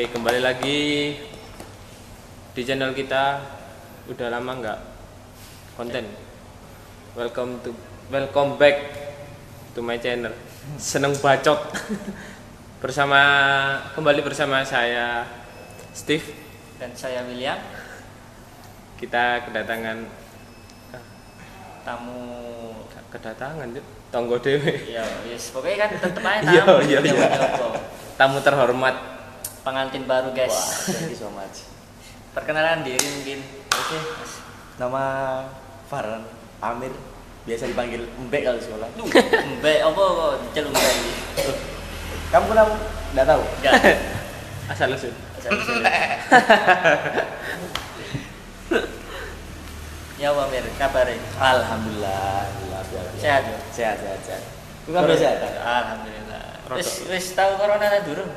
Oke, kembali lagi di channel kita. Udah lama nggak konten. Welcome to welcome back to my channel. Seneng bacot. bersama kembali bersama saya Steve. dan saya William Kita kedatangan tamu kedatangan Cuk. tonggo dewe. ya yes pokoknya kan tetep aja Iya, tamu iya, iya. Tamu terhormat. Pengantin baru guys thank you so much. perkenalan diri mungkin Oke, nama Farhan Amir, biasa dipanggil Mbek kalau sekolah. Duh, mbak apa kok celung mbak ini Kamu kenapa? Nggak tahu. enggak Asal usul. Asal-usul. ya apa Mir kabarnya Alhamdulillah, alhamdulillah. sehat ya Sehat, sehat, sehat. Kamu sehat? alhamdulillah wis wis tahu corona durung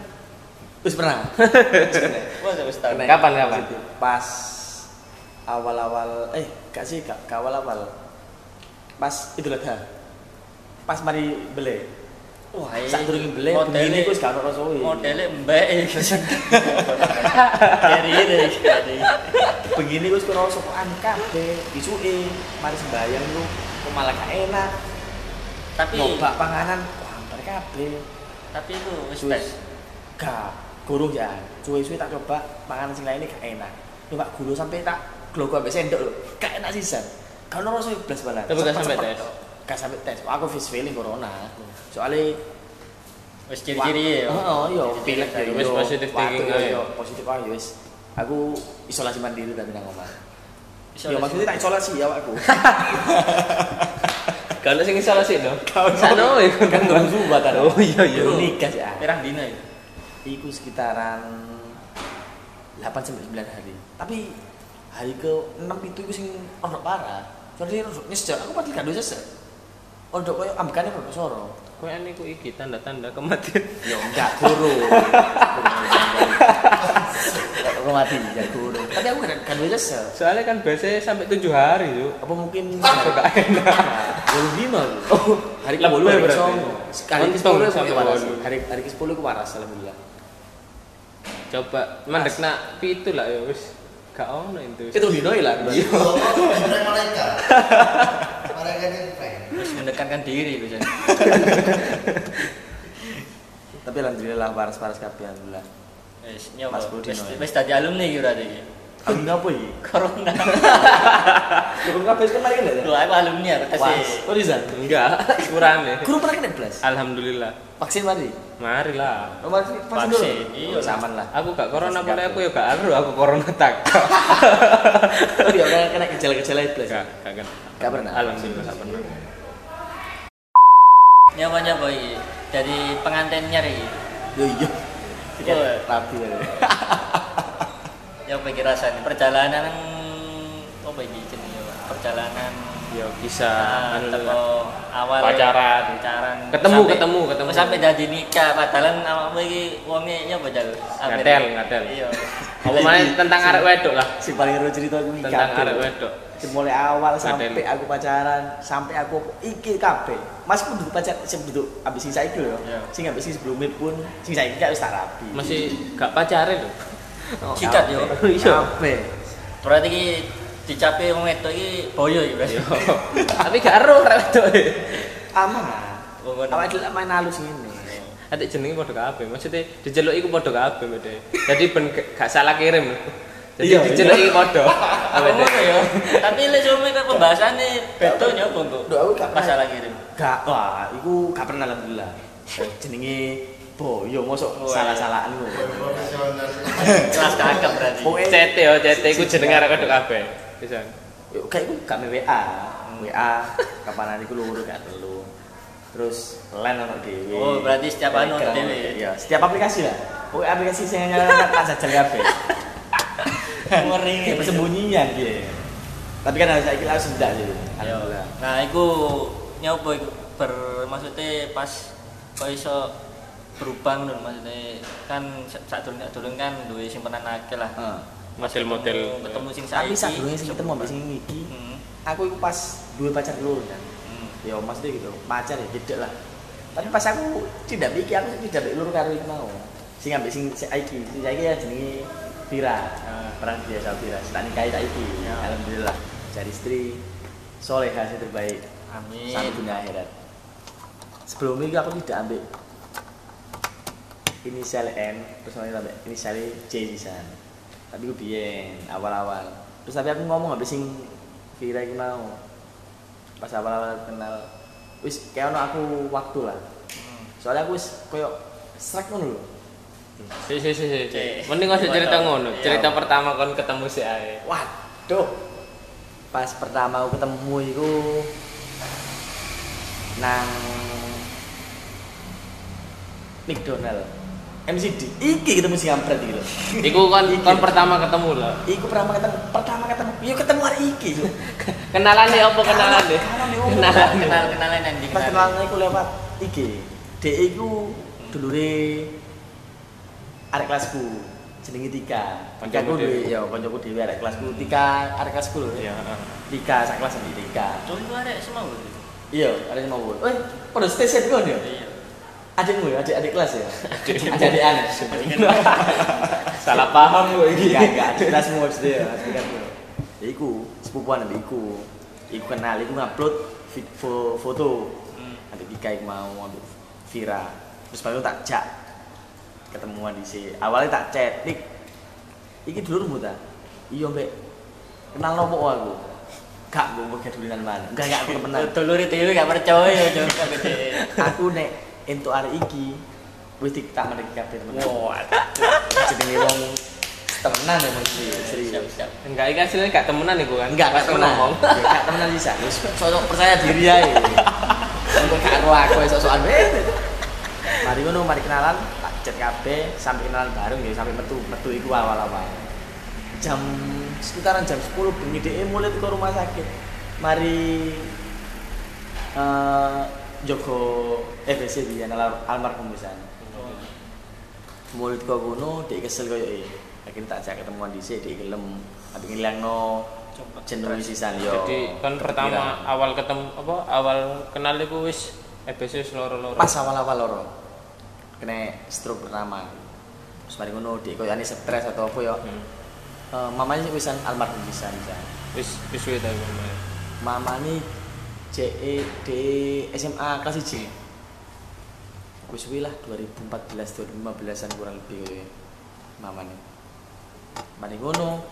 Wis pernah. wis wis Kena Kapan, kapan? Pas awal-awal, eh, gak sih, gak, gak awal-awal. Pas Idul Adha. Pas mari beli. wah Saat durung beli, modelnya begini sekarang rasa modelnya mbak dari ini dari begini sekarang rasa kok kabeh isuke mari sembayang lu kok malah gak enak tapi nyoba panganan wah hampir kabeh tapi itu wis Wis. tes gak guru ya suwe-suwe tak coba panganan sing lainnya gak enak nyoba guru sampai tak glogo sampai sendok lho gak enak sisan kalau rasa blas banget Tapi gak sampai tes? gak sampai tes aku face feeling corona soalnya wis ciri-ciri ya oh iya pilek ya Wis iya. positive thinking aja. iya, positif aja wis aku isolasi mandiri tapi nang omah Isolasi. Ya maksudnya tak isolasi ya aku. Kalau sing isolasi lho. Sano ya kan ngurung subat kan. Oh iya iya. Nikah ya. Pirang dina ya? Iku sekitaran 8 sampai 9 hari. Tapi hari ke 6 itu iku sing ono parah. Soalnya rodok nyesel, aku padahal gak nyesel. Rodok koyo ambekane rodok soro. Kowe niku iki tanda-tanda kematian. Ya enggak guru. Aku mati ya guru. Tapi aku gak gak nyesel. Soalnya kan biasanya sampai tujuh hari yuk. Apa mungkin Gak enak. Baru lima Oh, hari ke Lebih bolu hari ke berarti. songo. Hari ke Untung sepuluh aku sampai waras. bolu. Hari hari ke sepuluh aku waras alhamdulillah. Coba mandek nak pitu lah ya wis. Gak ono itu. Itu dino lah. Iya. Yang keren. Wis mendekankan diri biasanya. Tapi alhamdulillah waras-waras kabeh alhamdulillah. Wis nyoba. Mas Budi Wis ya. tadi alumni iki berarti iki. Alhamdulillah apa iki? Corona. Guru kabeh kan mari kan Lu aku alumni aku tes. Oh Rizal. Enggak, kurang nih. Guru pernah kena belas. Alhamdulillah. Vaksin mari. Mari lah. Oh, vaksin vaksin iya. Oh, Saman lah. Aku gak corona boleh aku ya gak aru aku corona tak. Oh dia kena kena gejala-gejala belas. Gak, gak kan. Gak pernah? Alhamdulillah gak pernah. Nyoba iki. Dari pengantinnya iki. Yo iya. Iya. Rapi ya. Ya apa iki rasane perjalanan apa iki jenenge Pak? Perjalanan Yo kisah anu lah. awal Pacaran. pacaran Ketemu, sampai- ketemu, ketemu. sampai dadi nikah padahal awakmu iki wonge nyapa jal Ngatel, ngatel. iya Apa mana tentang arek wedok lah. Si paling seru cerita aku iki Tentang arek wedok. Mulai awal sampai aku pacaran sampai aku iki kabeh. Mas pun duduk pacar sing duduk abis sing saiki lho. Iya. Sing abis sing sebelumnya pun sing saiki gak wis tak rapi. Masih gak pacaran loh. Oh, Sikat, yo. Iya. Berarti iki dicapai wong wedok iki boyo iki berarti Yo. Tapi gak aru arek wedok. e. Aman. Oh, ngono. Awak dhewe main halus ngene. Adik jenenge padha kabeh. Maksudnya dijeluk iku padha kabeh mede. Jadi ben gak salah kirim. Jadi Iya, dijeluk iki padha. Ngono ya. Tapi lek sume kan pembahasannya beto nyoba kok. Duh, aku gak pernah. Masalah kirim. Gak, wah, iku gak pernah alhamdulillah. Jenenge boyo mosok salah-salahan. Profesional. Kelas kakak berarti. CT yo, CT iku jenenge arek kabeh. Pisan. Yuk, kayak iku gak WA. WA kapan iku luru gak telu. Terus LAN ono dhewe. Oh, berarti setiap anu ono dhewe. Iya, setiap aplikasi lah. Pokoknya aplikasi sing tak sajal kabeh. Ngeri. Kayak persembunyian gitu. Tapi kan harus saiki langsung ndak sih. Alhamdulillah. Nah, iku nyoba iku ber maksudnya pas kok iso berubah ngono maksudnya kan sak durung durung kan duwe simpenan akeh lah. Heeh. Model-model ketemu sing Tapi saiki. saat dulu sing ketemu ambek sing iki, Hmm. aku iku pas duwe pacar dulu kan. Hmm. Ya maksudnya gitu, pacar ya tidak lah. Tapi pas aku tidak pikir aku tidak pikir luru karo iku mau. sing ambek sing sing iki sing saiki ya jenenge Vira Ah. pernah biasa Vira tak nikahi iki Ya. alhamdulillah cari istri soleha yang terbaik Amin. sampai dunia akhirat sebelum itu aku tidak ambil inisial N terus nanti sampai inisial J sisan tapi gue biyen awal-awal terus tapi aku ngomong habis sing Vira iki mau pas awal-awal kenal wis kayak ono aku waktu lah Hmm. soalnya aku wis koyo srek ngono lho Si si si si. Cek. Mending nggak usah cerita ngono. Iya. Cerita pertama kon ketemu si Ae. waduh pas pertama aku ketemu iku nang McDonald MCD iki ketemu si kampret iki lho Iku kon Iki. kon pertama ketemu lah. Iku pertama ketemu, pertama ketemu, yo ketemu hari iki. Yo. Kenalan deh apa kenalan deh? Kenalan deh. Kenalan. Kenal kenalan yang di Pas kenalan iku lewat IG. Dek iku dulure arek kelasku. Jenenge Tika. Tika ku duwe yo kancaku dhewe arek kelasku. Tika arek kelasku lho. Iya, heeh. Tika sak kelas sama Tika. Ada semua gitu. Iya, arek mau. Eh, pada stesen kon yo. Iya. Adikmu ya, adik adik kelas ya. Adik adik Salah paham gue ini. Iya, enggak, adik kelasmu maksudnya ya, adik. Ya iku, sepupuan ambek iku. Iku kenal, iku ngupload foto. Hmm. Ambek Dika iku mau ambek Vira. Terus baru tak jak ketemuan di sini. Awalnya tak chat, Dik. Iki dulurmu ta? Iya, Mbak. Kenal nopo aku? Gak, gue mau kedulinan mana? Enggak, enggak, aku kenal. Dulur itu gak percaya aku nek entuk arek iki wis tak mendek kabeh temen. Wah. jenenge wong temenan ya mesti serius. Siap siap. Enggak, ini hasilnya gak temenan iku kan. Enggak, gak temenan. Gak temenan bisa. Wis sosok percaya diri ae. Engko gak karo aku sok-sokan wae. Mari ngono, mari kenalan, tak chat kabeh sampai kenalan bareng ya sampai metu. Metu iku awal-awal. Jam sekitaran jam 10 bengi dhek mulai ke rumah sakit. Mari eh Joko FBC di almar- almarhum di sana. Mulut kau kono, dia kesel kau eh. Akhirnya tak ajak ketemuan di sini, dia gelem. Tapi ngilangno jenuh sisan yo. Jadi kan pertama awal ketemu apa awal kenal iku wis EBC wis loro-loro. pas awal-awal loro kena stroke pertama. Terus mari ngono, dia kau ani stres atau apa yo. Hmm. Eh, mamanya wisan almarhum sisan. Wis wis suwe ta. Mas. Ini CE D SMA kelas 1. Wis lah 2014 2015an kurang lebih koyo mama nih. Mari ngono.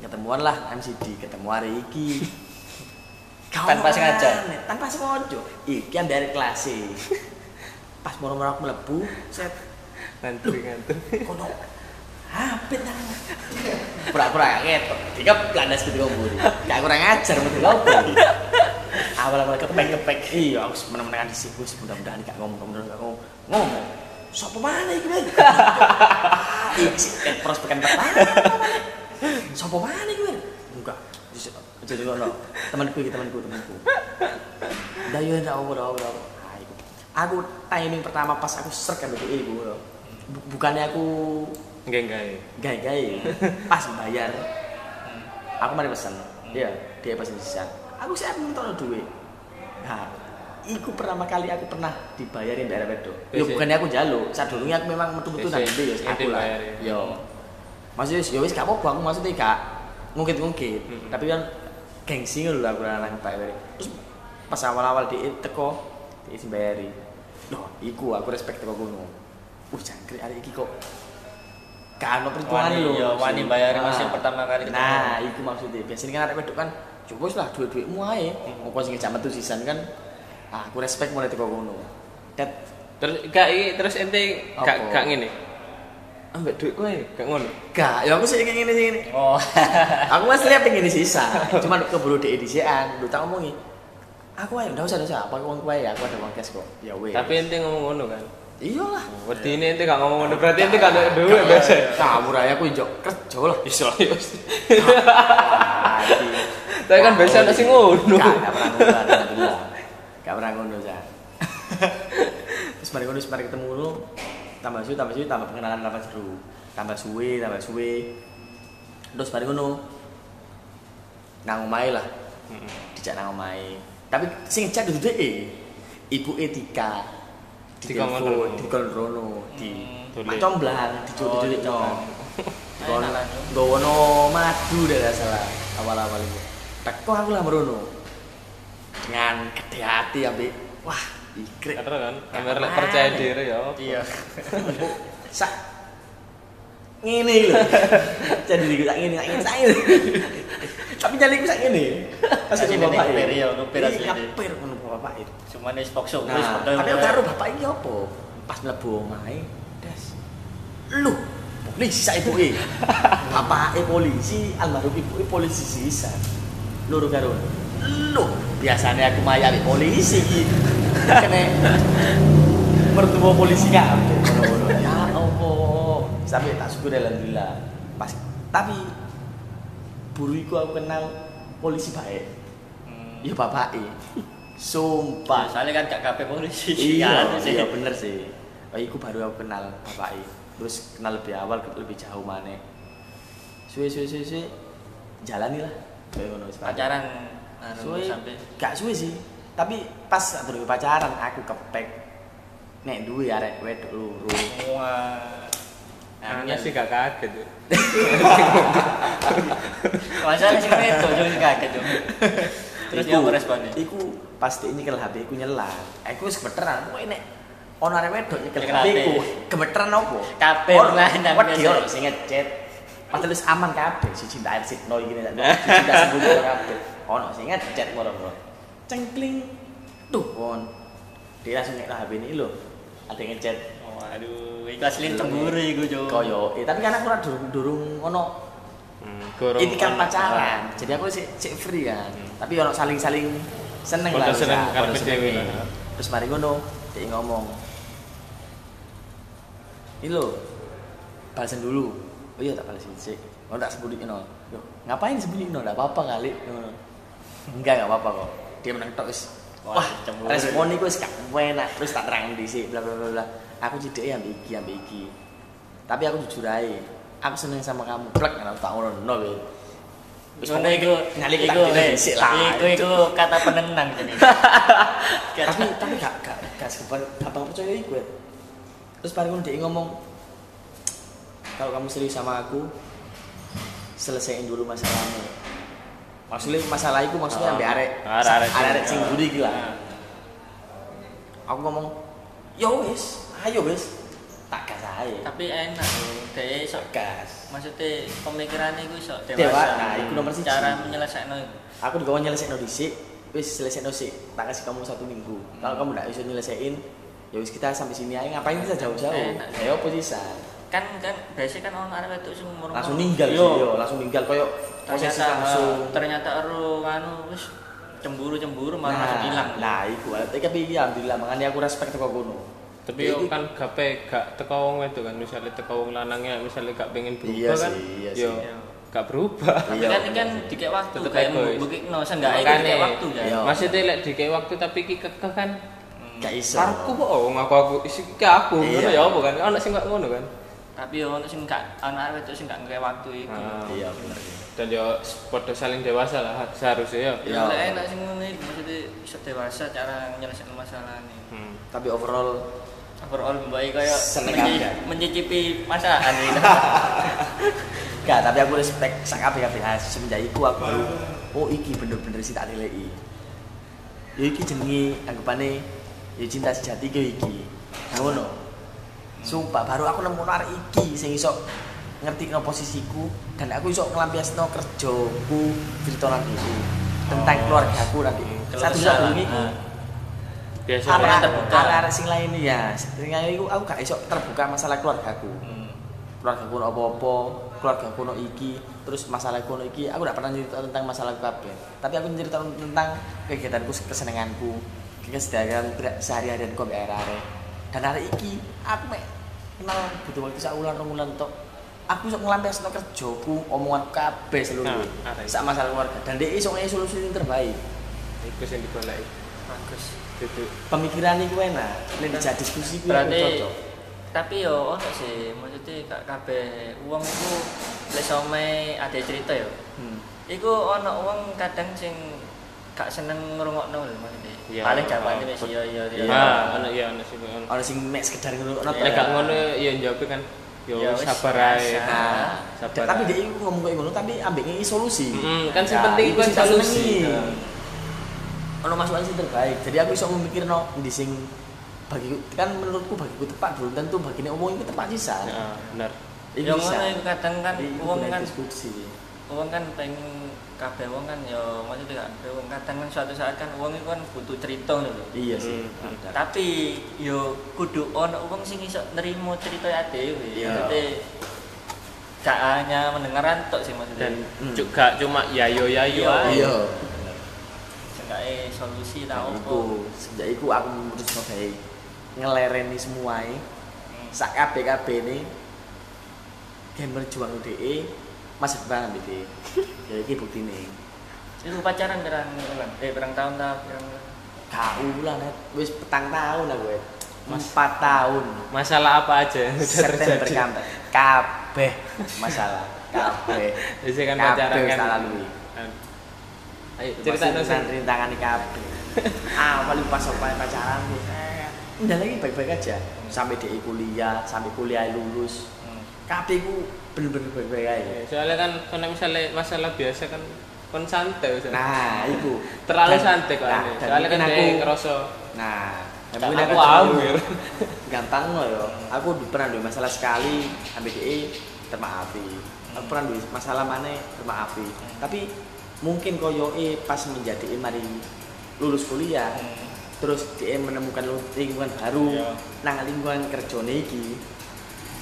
Ketemuan lah MCD, ketemu hari iki. Tanpa sengaja? Tanpa sengaja. Iki arek kelas e. Pas moro-moro aku mlebu, set Ngantri ngantri. kono hapit nang pura-pura kaget tiga plandas gitu ngomong gak kurang ajar mesti ngopo awal-awal kepek-kepek. Iya aku menang-menangan di sini mudah-mudahan gak ngomong mudah-mudahan gak ngomong. Ngomong siapa mana iki men iki sih kan prospekan pertama. Siapa mana iki men enggak. Jadi ngono. Temanku iki temanku temanku. Dah yo ndak apa ndak apa. Ah, aku timing pertama pas aku serk ambek ibu bukannya aku enggak. ya. gay-gay pas bayar aku mari pesan iya dia pesen sisa aku sih aku minta duit nah Iku pertama kali aku pernah dibayarin daerah Wedo. Yo bukannya aku jaluk, saat dulunya aku memang metu-metu nang wis, ndi ya inti aku lah. bayarin. Yo. Maksudnya yo wis gak apa-apa aku maksudnya gak ngungkit-ngungkit. Mm-mm. Tapi kan gengsi ngono lho aku nang bayar. Terus pas awal-awal dia teko isi bayari. Loh, iku aku respect teko kono. Uh, jangkrik arek iki kok Kan ono perhitungan lho. iya, wani bayar Nah. masih pertama kali. Nah, iku maksudnya. Biasanya kan arek wedok kan wis lah duit-duitmu ae. Hmm. Mau sing jam metu sisan kan ah, aku respect mulai teko kono. Dat Terus gak terus ente gak gak ngene. Ambek duit kowe gak ngono. gak, ya aku sih kayak gini sih ini. Oh. Aku masih lihat pengen sisa. Cuman keburu di edisian, lu tak ngomongi. Aku ayo, udah usah, udah usah. Apa uang gue ya? Aku ada uang cash kok. Ya weh. Tapi ente ngomong ngono kan. iyalah. Wedi ini ente gak ngomong ngono berarti ente gak ada duit biasa. Kabur aja aku injok kerja lah. Iso yo. Mati. Tapi kan biasa sing ngono. Gak, gak pernah ngono, alhamdulillah. Gak pernah ngono, Sa. Terus mari ngono, mari ketemu lu. Tambah suwe, tambah suwe, tambah pengenalan tambah seru. Tambah suwe, tambah suwe. Terus mari ngono. Nang omahe lah. Dijak nang omahe. Tapi sing chat itu dhek. Ibu Etika. Di telepon, rono. di kon rono, di Hmm. Sulit. Mak comblang, Oh, diculik-culik dicong. Gon Enak lah, Cuk. gowono madu dah salah awal-awal itu. Teko aku lah merono. Dengan gede hati ambek wah, ikrek. Karena kan, ambil percaya diri ya. Iya. sak ngene lho. Jadi iku sak ngene, sak ngene, sak ngene. Tapi nyali iku sak ngene. Pas ketemu bapak ngepir, iya, ngepir asline. Ngepir ngono bapak itu. Cuman wis pokso wis Nah, padha. tapi karo bapak iki apa? Pas mlebu omahe, Des. Lu polisi sak ibuke. Bapake polisi, almarhum ibuke polisi sisa. Loro karo. Lu biasanya aku mayari polisi iki. Kene mertua polisi kabeh. Ya Allah. Sampai tak syukur alhamdulillah. Pas tapi buru iku aku kenal polisi baik. Hmm. Ya bapake. Sumpah. Soalnya kan gak kabeh polisi. iya, sih. iya bener sih. Oh, iku baru aku kenal bapak Terus kenal lebih awal, lebih jauh mana. Suwe suwe suwe suwe. Jalani lah. Pacaran. Anu Suwe gak suwe sih. Tapi pas durung pacaran aku kepek nek duwe arek wedok loro. Wah. Anaknya sih gak kaget. ya. Masalah sih itu jadi kaget dong. Terus dia meresponnya. Iku pasti nyekel HP ku nyelang. Aku wis gemeteran. Kowe nek ono arek wedok nyekel HP ku gemeteran opo? Kabeh nang Wedi ono sing ngechat. Padahal wis aman kabeh si cinta air sipno iki nek si cinta sembunyi kabeh. Ono sing ngechat moro-moro. Cengkling. Tuh, kon. Dia langsung nyekel HP ini lho. Ada yang ngechat. Waduh, iku asli cemburu iku, Jo. Koyo, eh, tapi kan aku ora durung-durung ono Hmm, ini kan pacaran. Jadi aku sih sik free kan. Tapi ono saling-saling seneng Padha lah. seneng padha seneng. Terus mari ngono, dia ngomong. Ini lo, balasan dulu. Oh iya tak balasin sih. Oh tak sembunyiin no. Loh, ngapain sembunyiin no? Enggak apa-apa kali. Ngono. Enggak, enggak apa-apa kok. Dia menang tok wis. Wah, cemburu. respon wis gak enak. Terus tak terang dhisik bla bla bla bla. Aku cideke ambek iki ambek iki. Tapi aku jujur ae. Aku seneng sama kamu. Plek kan aku tak ngono no we. Wis Ngono iku, nyali kita iku, dhisik lah. Iku iku kata penenang jadi. tapi tapi gak gak gak sebar abang percaya iku. Terus paling dia ngomong kalau kamu serius sama aku selesaiin dulu masalahmu. Maksudnya masalah itu maksudnya Oh, ambek arek sing- arek sing buri iki lah. Nah, Aku ngomong, "Yo wis, ayo wis." Tak gas ae. Tapi enak loh, dia iso gas. maksudnya pemikirannya iku iso Dewa, dewasa. nah, iku nomor siji. Cara menyelesaikan itu. Aku juga mau nyelesain dhisik, wis selesai sik. Tak kasih kamu satu minggu. Kalau kamu nggak bisa nyelesain, ya wis kita sampai sini aja. Ngapain kita jauh-jauh? Ya apa sih San? Kan kan biasanya kan orang Arab itu sing umur Langsung ninggal sih, Yo. yo, langsung ninggal koyo posisi Ternyata langsung. ternyata ero anu wis cemburu-cemburu malah langsung hilang. Nah, iku. Tapi iki alhamdulillah makanya aku respect kok kono. Tapi yo kan gape gak teko wong wedok kan misalnya teko wong lanangnya misalnya gak pengen berubah Iya kan. sih, iya yo sih. gak berubah. Tapi Iya, kan bener kan sih. dikek waktu Tetep kayak egois. membukikno seenggak dikek waktu ya. iya. Maksudnya lek dikei waktu tapi iki kekeh kan Gak iso. Karku kok oh ngaku aku isi aku Iya. ngono ya apa kan ono sing kok ngono kan. Tapi yo ono sing gak ana Arab itu sing gak ngekek waktu iku. Ah. Iya, bener. Dan yo padha saling dewasa lah seharusnya yo. Iya. Ya lek enak sing iku maksudnya iso dewasa cara menyelesaikan masalah ini. Hmm. Tapi overall Overall mbak kayak Seneng menci- mencicipi masakan ini. gak, tapi aku respect sak kabeh kabeh semenjak iku aku baru oh iki bener-bener sih tak nilai. Ya iki jenenge anggapane ya cinta sejati ki iki. Nah, ngono. Sumpah baru aku nemu arek iki sing iso ngerti no posisiku dan aku iso ngelampiasno kerjaku cerita nanti tentang keluargaku nanti. Satu satu ini Ah. Biasa Apa lah. terbuka. arek sing lain ya. Sing lain iku aku gak iso terbuka masalah keluargaku. Hmm. keluarga kuno apa-apa, keluarga kuno iki, terus masalah kuno iki, aku tidak pernah cerita tentang masalah kabeh. Tapi aku cerita tentang kegiatanku, kesenanganku, keseharian sehari-harianku ambek arek Dan hari iki aku mek kenal butuh waktu sak wulan rong wulan tok. Aku iso nglampiasno kerjaku, omongan kabeh seluruh. Nah, sak masalah keluarga. Dan dia iso ngasih solusi yang terbaik. Iku sing digoleki. Bagus. Itu Pemikiran iku enak, nek dijak diskusi ku Berarti cocok. tapi yo ono sih maksudnya gak kabeh wong iku lek some ada cerita yo. Hmm. Iku ono wong kadang sing gak seneng ngrungokno lho maksudnya. Iya, Paling jawabane oh, wis iya iya iya. Iya. Ah, ono iya ono sih ono. Ono sing mek sekedar ngono to. Nek gak ngono ya njawab kan yo Ya sabar ae. Nah, Sabar tapi dia iku ngomong kayak ngono tapi ambek ngeki solusi. Kan sing Ya, penting iku kan sing solusi. Nah. Ono masukan sing terbaik. Jadi aku iso memikirno ndi sing bagiku kan menurutku bagiku tepat belum tentu bagine omong itu tepat sisa. Heeh, bener. Iku Ya ngono iku kadang kan Iku wong kan diskusi. wong kan pengen kabeh wong kan ya maksudnya gak wong kadang kan suatu saat kan wong iku kan butuh cerita ngono lho. Iya sih. Hmm, hmm. Tapi yo kudu ono wong sing iso nerimo cerita dhewe. Iya. Maksudnya gak hanya mendengaran tok sih maksudnya. Dan Hmm. juga cuma yayo yayo Iya. ae. Iya. Seenggaknya solusi tau iku sejak iku aku memutuskan kayak ngelereni semua sak kabeh kabeh ini game berjuang DE depan ambek DE. Ya iki buktine. Itu pacaran berang bulan? Eh berang tahun ta? Berang Gak ulah net wis petang tahun aku wet. Empat tahun. Masalah apa aja yang sudah September terjadi? Kabeh masalah. Kabeh. Jadi kan pacaran wis kan. tak lalui. Ayo cerita rintangan kabeh. ah, paling pas pas pacaran wis eh, udah lagi baik-baik aja. Sampai DE kuliah, sampai kuliah lulus. Hmm. Kabeh ku bener-bener baik-baik aja. Soalnya kan kalau misalnya masalah biasa kan kon santai Ustaz. Nah, itu terlalu Dan- santai kok nah, Soalnya kan aku- ngerasa Nah, ya "Tak, mungkin aku ambil. gampang loh yo. Aku pernah duwe masalah sekali ambil DE termaafi. Aku pernah duwe masalah mana termaafi. Tapi mungkin koyo e pas menjadi mari lulus kuliah, terus dia menemukan lu- lingkungan baru Iya. nang lingkungan kerjane iki.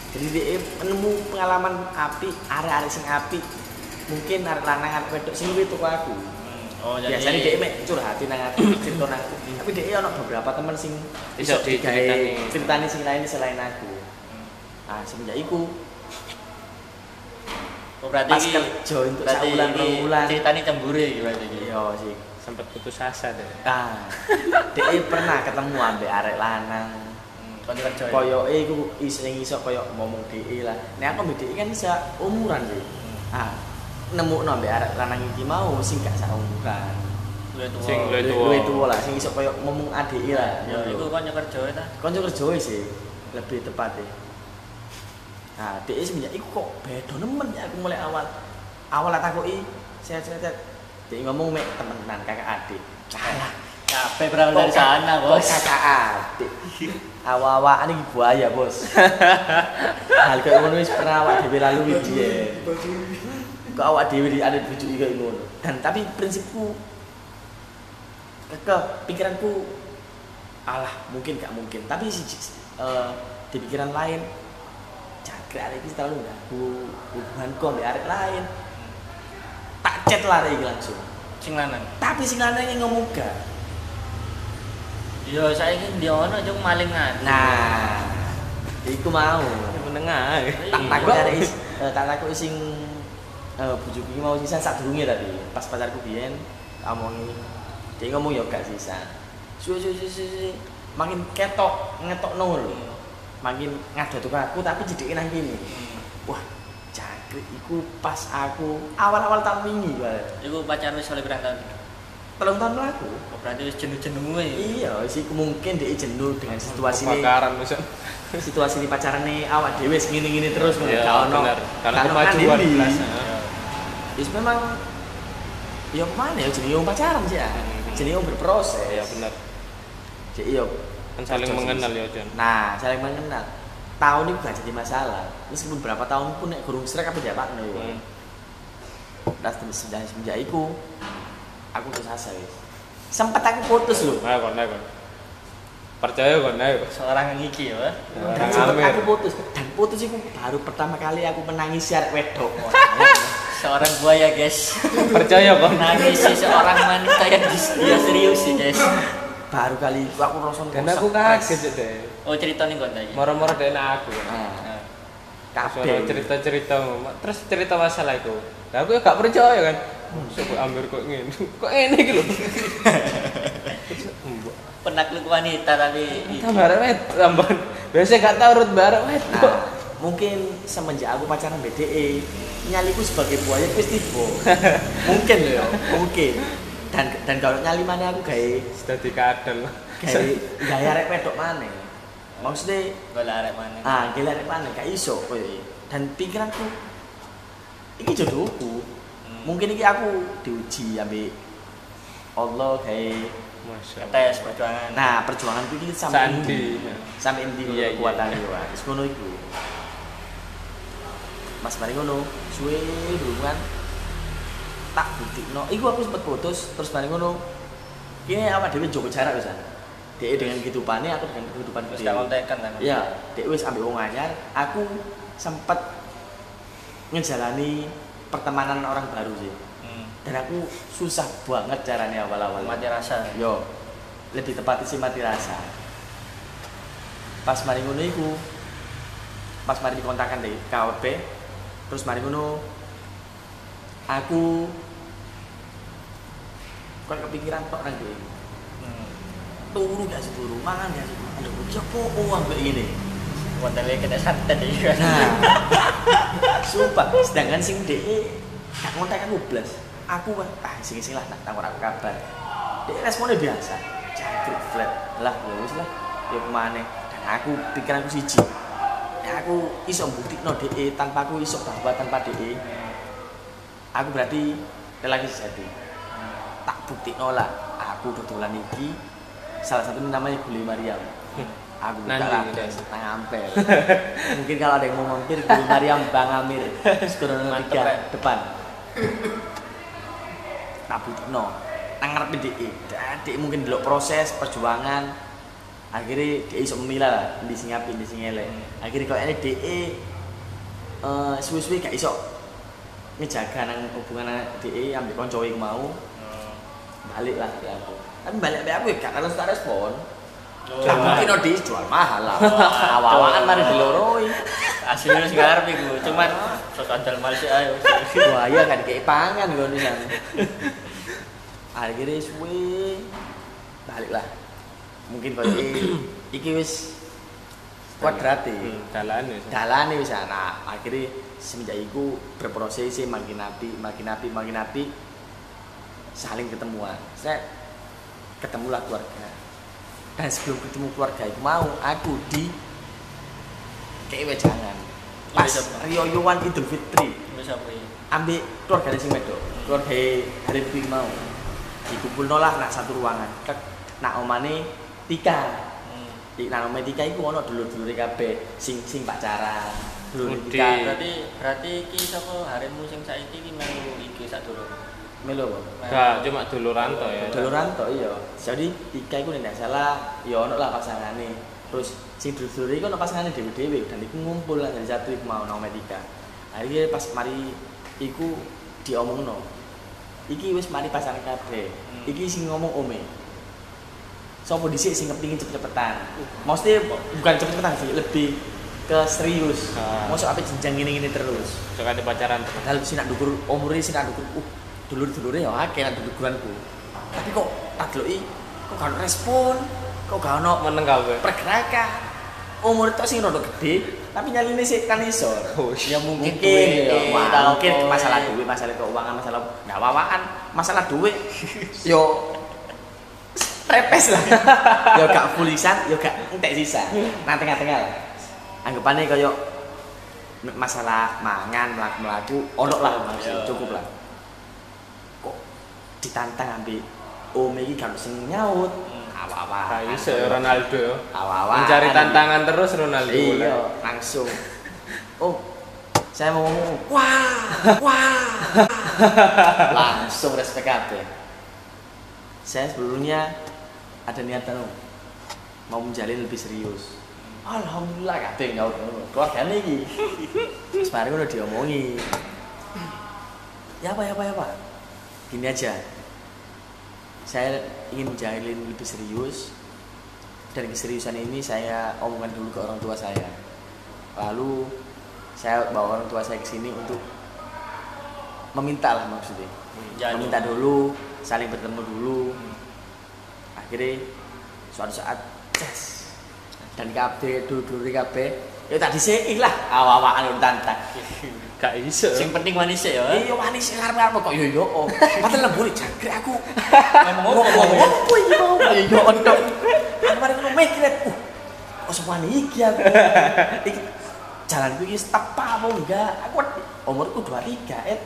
Jadi dia menemu pengalaman api, arek-arek sing api. Mungkin arek lanang arek wedok sing tuku aku. Oh jadi biasanya dia mek curhati nang aku cerita nang aku tapi dia ono beberapa teman sing Iso digawe ceritani sing lain selain aku nah semenjak iku Oh berarti pas kerja untuk rong bulan Ceritanya cemburu iki berarti iki. iya sih sempat putus asa deh. ah dia pernah ketemu ambek arek lanang kerja. ya? koyoke iku iso sing iso koyo ngomong DE lah nek aku ambek DE kan bisa umuran sih ah nemu ambek arek lanang iki mau sing gak saumuran Luwih tuwa. Sing luwih tuwa. lah sing iso koyo ngomong ADI lah Ya iku kon kerja ta. konco kerja sih lebih tepatnya nah dia semenjak itu kok beda nemen ya aku mulai awal awal tak takoki sehat sehat sehat. dia ngomong mek temenan kakak adik salah Kabeh berawal dari sana, Bos. kakak adik awal-awal ini buaya bos. Hal kayak ngono wis pernah awak dhewe lalui dia kok awak dhewe di ada bujuk kayak ngono? Dan tapi prinsipku ke pikiranku alah mungkin gak mungkin. Tapi si eh, di pikiran lain jangkrik arek iki terlalu ganggu hubunganku ambek arek lain. Tak chat lah arek langsung. Sing lanang. tapi sing lanang yang ngomong gak Ya saiki ndi ono jung malingan. nah iku mau. Menengah. tak takut arek is eh, tak takut sing eh bojoku iki mau sisa sak durunge tadi. Pas pacarku biyen tak omongi. Dia ngomong ya gak sisa suwe suwe suwe suwe makin ketok ngetok nol makin ngadot aku tapi jadi nang kene. Wah jangkrik iku pas aku awal-awal tahun wingi Pak. Iku pacar wis oleh berang tahun. Telung tahun laku Oh, berarti wis jenuh-jenuh ya. iya sih mungkin dia jenuh dengan situasi ini Kebakaran Ustaz. situasi ini pacaran nih awak dewe gini-gini terus Iya, gak ono. Karena kemajuan belas. Wis memang ya mana ya jadi pacaran sih ya. Jadi berproses. Iya benar. Jadi yo Kan saling mengenal ya Jan. Nah, saling mengenal. Tahun ini gak jadi masalah. Meskipun berapa tahun pun nek gurung srek apa jabat nih. Hmm. Das semenjak iku aku putus asa wis. Sempet aku putus loh. Ayo kon, ayo kon. Percaya kon, ayo. Seorang yang iki ya. Dan Orang sempet Amir. aku putus dan putus itu baru pertama kali aku menangis arek wedok. Seorang buaya, guys. Percaya kon. Nangis si seorang wanita yang dia serius sih, guys. baru kali itu aku rasa Dan aku kaget deh. Oh, cerita nih kon tadi. Moro-moro deh aku. Nah, Nah, kabeh. cerita-cerita terus cerita masalah itu. Lah aku ya gak percaya kan. Coba ambil kok ngene. Kok ngene iki lho. penakluk wanita tapi Tambah wet tambah. Biasa gak tau urut bareng wet. Nah, mungkin semenjak aku pacaran BDE, nyaliku sebagai buaya wis tiba. mungkin loh, ya, mungkin. dan dan kalau nyali mana aku gawe Dadi kadal. gawe gawe arek wedok mana maksudnya Golek arek maneh. ah gawe arek mana gak iso iki. dan pikiranku iki jodohku. Mungkin iki aku diuji ambil Allah kayak tes perjuangan. nah perjuanganku ini sampai endi? sampai endi Iya, iya, iya, kekuatan iya. itu ngono iku. Mas mari ngono. Suwe hubungan tak buktikno. Iku aku sempet putus terus mari ngono. Kene awak dhewe jogo jarak wis dia dengan kehidupannya aku dengan kehidupan Terus dia gak kontekan kan. Iya, dek wis ambil wong anyar, aku sempat ngejalani pertemanan orang baru sih. Hmm. Dan aku susah banget caranya awal-awal. Mati rasa. Yo, lebih tepatnya sih mati rasa. Pas mari ngono iku, pas mari dikontakan deh KWP, terus mari ngono aku kok kepikiran tok nang dhewe. Hmm. Turu gak sih turu, mangan gak sih. Aduh, apa oh ambek ngene. Wondele kena santet iki kan. Nah, sumpah. Sedangkan sing DE gak ngontek aku blas. Aku kan, ah sing sing lah tak takon aku kabar. DE responnya biasa. Jangkrik flat. Lah, ya wis lah. Ya ke mana? Dan aku pikiranku siji. Ya aku iso buktikno DE tanpa aku iso bahwa tanpa DE aku berarti lelaki sejati. Tak buktikno lah. Aku dodolan iki salah satu namanya Gule Mariam. Aku buka Nanti, lah, nang ampel. Mungkin kalau ada yang mau mampir Gule Mariam Bang Amir Mantep, tiga Rek. depan. Tak buktikno. Nang ngarep DE. DE mungkin delok proses perjuangan. Akhirnya DE iso memilah lah, di sing apik, di sing elek. Akhirnya kalau ini DE eh suwe-suwe gak iso ngejaga nang hubungan DE ambil konco iku mau Hmm. balik lah ke aku tapi balik ke aku ya gak harus tak respon Gak mungkin oh, jual mahal lah. Awal-awalan mari diloroi. Aslinya wis ngarep iku, cuman sok andal mal sih ayo. iya kan kayak pangan gue nih akhirnya suwe balik lah. Mungkin kalau iki wis kuadrate Hmm, dalane. dalane wis nah akhirnya semenjak itu berproses makin api makin api makin api saling ketemuan. Saya ketemulah keluarga dan sebelum ketemu keluarga itu. Mau aku di kayak wejangan. Pas Iya, siapa? Rio Yowan Idul Fitri. Ambil keluarga sing wedok keluarga hari itu mau dikumpul nolak nak satu ruangan. Tek, nak omane Tika. Hmm. di nak omane Tika itu ono dulur dulur kabeh sing sing pacaran. Udah. Tika. Berarti berarti iki sapa harimu sing saiki iki melu iki sak durung. Melo Gak cuma duluran to ya. duluran to iya. Jadi Tika itu tidak salah ya ono lah pasangane terus sing dulur itu ono pasangane dewe dan iku ngumpul lah dari satu iku mau nomor Tika akhirnya pas mari iku diomongno iki wis mari pasangan kabeh. Hmm. iki sing ngomong ome. Sopo dhisik sing kepingin cepet-cepetan? Maksudnya bukan cepet-cepetan sih lebih ke serius. Ah. maksud apa jenjang ini-ini terus. Sekali pacaran. padahal sing nak dukur umure sing nak dukur uh dulur-dulure ya akeh nak dukuranku tapi kok tak deloki kok gak respon kok gak ono Meneng kabeh. pergerakan. Umur itu sing rada gede tapi nyaline sih kan isor Oh, Ya mungkin mungkin duwe, ya, wah, mungkin apa, masalah eh. duit masalah keuangan masalah nggak wawaan masalah duit. Yo repes lah. Yo gak fulisan yo gak entek sisa. Nah tengah-tengah lah anggapannya kayak masalah mangan melaku ono lah maksudnya Iya. cukup lah ditantang ambil om ini kan sing nyaut. Awa-awa Gak iso ya Ronaldo ya. awa-awa Mencari tantangan terus Ronaldo. iya langsung. Oh saya mau ngomong. Wah wah. Langsung respect kabeh. Saya sebelumnya ada niatan oh, mau menjalin lebih serius. Alhamdulillah kabeh nyaut ngono. Keluargane iki. Terus mari ngono diomongi ya apa ya apa ya apa gini aja. Saya ingin menjalin lebih serius. Dan keseriusan ini saya omongkan dulu ke orang tua saya. Lalu saya bawa orang tua saya ke sini untuk meminta lah maksudnya. Meminta dulu. saling bertemu dulu. Akhirnya suatu saat yes. dan KB dulu dulu KB Ya tak diseki lah, udah tantang. Gak iso. Sing penting manis ya. Iya wani sing arep-arep kok yo yo. oh. Padahal lembur jangkrik aku. Ngomong apa Ngomong ya? apa iki mau? Yo yo. Aku mari ngono mikir aku. Oh sepani iki aku. Iki jalanku iki tepa apa enggak? Aku umurku 23, et.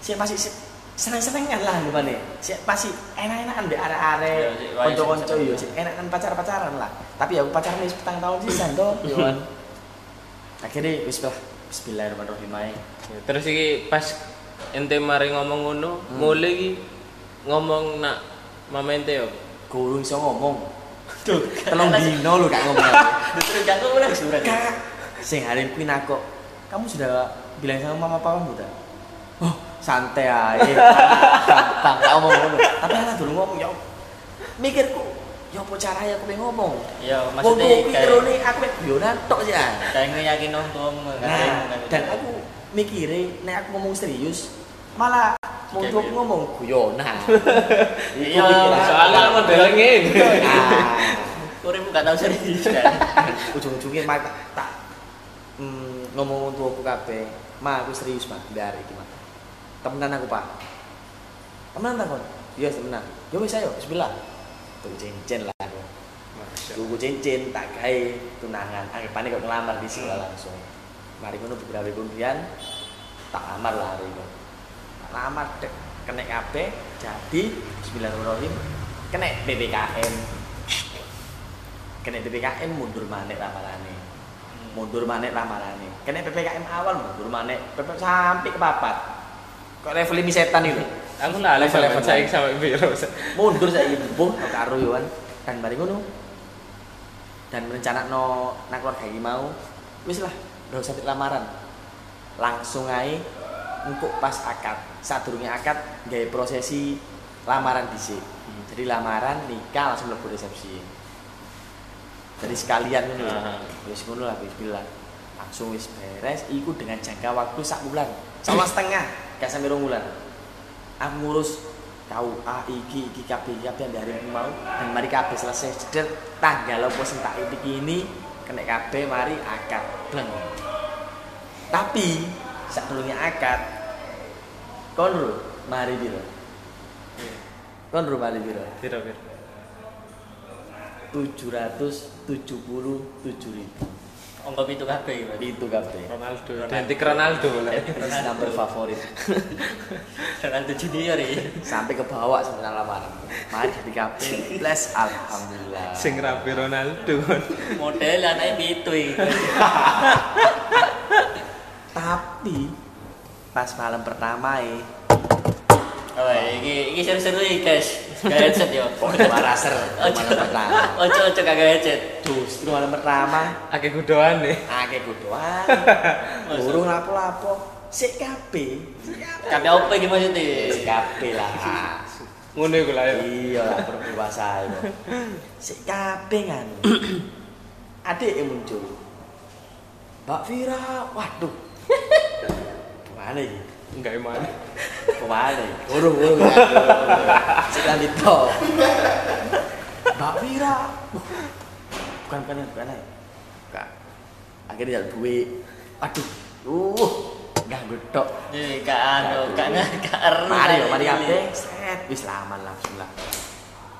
Sik masih seneng-senengan lah gimana Sik masih enak-enakan mbek arek-arek. Iya, seneng-seneng. yo sik enakan pacar-pacaran lah. Tapi aku pacaran wis petang tahun sisan to, yo kan. Akhirnya wis lah Bismillahirrahmanirrahim ae. Ya, Terus iki pas ente mari ngomong ngono, mulai iki ngomong nak mama ente yo. Gurung iso ngomong. Tuh, Telung dino lu gak ngomong. Terus gak ngomong lagi surat. Kak, sing hari kuwi nako. Kamu sudah bilang sama mama papamu udah? Oh, santai aja. Gampang gak ngomong ngono. Tapi ana durung ngomong ya. Mikirku, ya apa caranya aku pengen ngomong? Ya Wong maksudnya kuwi kayak kirone aku mek guyonan tok sih. ah. kayak ngeyakin orang tua Nah, dan aku mikire nek aku ngomong serius malah mau gitu. ngomong guyonan. Iya, Soalnya modelnya ngene. Ah. Urip gak tau serius kan. ujung-ujungnya mak tak, mm, ngomong untuk aku kabeh ma aku serius mak dari iki mak temenan aku pak temenan tak kon iya temenan ya wis ayo bismillah tuh cincin lah aku tuku cincin tak gawe tunangan anggapane kok ngelamar di sini langsung mari ngono beberapa kemudian tak lamar lah hari itu tak lamar dek kena kabeh jadi bismillahirrahmanirrahim kena PPKM kena PPKM mundur manek ramalane mundur manek ramalane kena PPKM awal mundur manek sampai ke papat kok level ini setan itu? Aku lali Level-level sama saya sama Biro. mundur saya ibu karo yo kan dan mari ngono. Dan merencana no nak keluarga iki mau wis lah udah usah lamaran. Langsung aja engkau pas akad. Saat durungnya akad gaya prosesi lamaran dhisik. Jadi lamaran nikah langsung mlebu resepsi. Jadi sekalian ngono ya. Wis ngono lah bismillah langsung wis beres iku dengan jangka waktu sak bulan. Sama setengah gak sampai rong bulan aku ngurus kau A iki iki kabeh kabeh dari aku mau. Dan mari kabeh selesai. Jeder tanggal apa sing tak ini kena kabeh mari akad. Bleng. Tapi sak durunge akad kon ro mari piro? Kon ro mari piro? Biro, Biro. 777 ribu Ongkop itu kabeh berarti. itu kabeh Ronaldo. Identik Ronaldo lah. Itu number favorit Ronaldo Junior ya. sampai ke bawah sebenarnya lamaran mari jadi kabeh plus alhamdulillah Sing rapi Ronaldo. Model anaknya pitu iki. tapi pas malam pertama eh Oh, iki iki seru-seru guys. Gak headset yo. kok ada raser. Ojo. Ojo ojo kagak headset. justru malam pertama. Akeh kudoan nih. akeh kudoan. Burung lapo-lapo. Sik kabeh. Sik kabeh. Kabeh opo iki maksudnya? sik kabeh lah. Ngono iku lah ya. iya lah perlu dewasa itu sik kabeh kan. Adik yang muncul. Mbak Vira waduh. Mana ini Enggak emang. ke mana ini burung burung sedang dito Mbak Vira bukan bukan bukan bukan. Akhirnya jalan duit. Aduh. Uh nggak gedok Jadi gak anu, gak gak eru. mari mari kabeh. Set. Wis lama langsung lah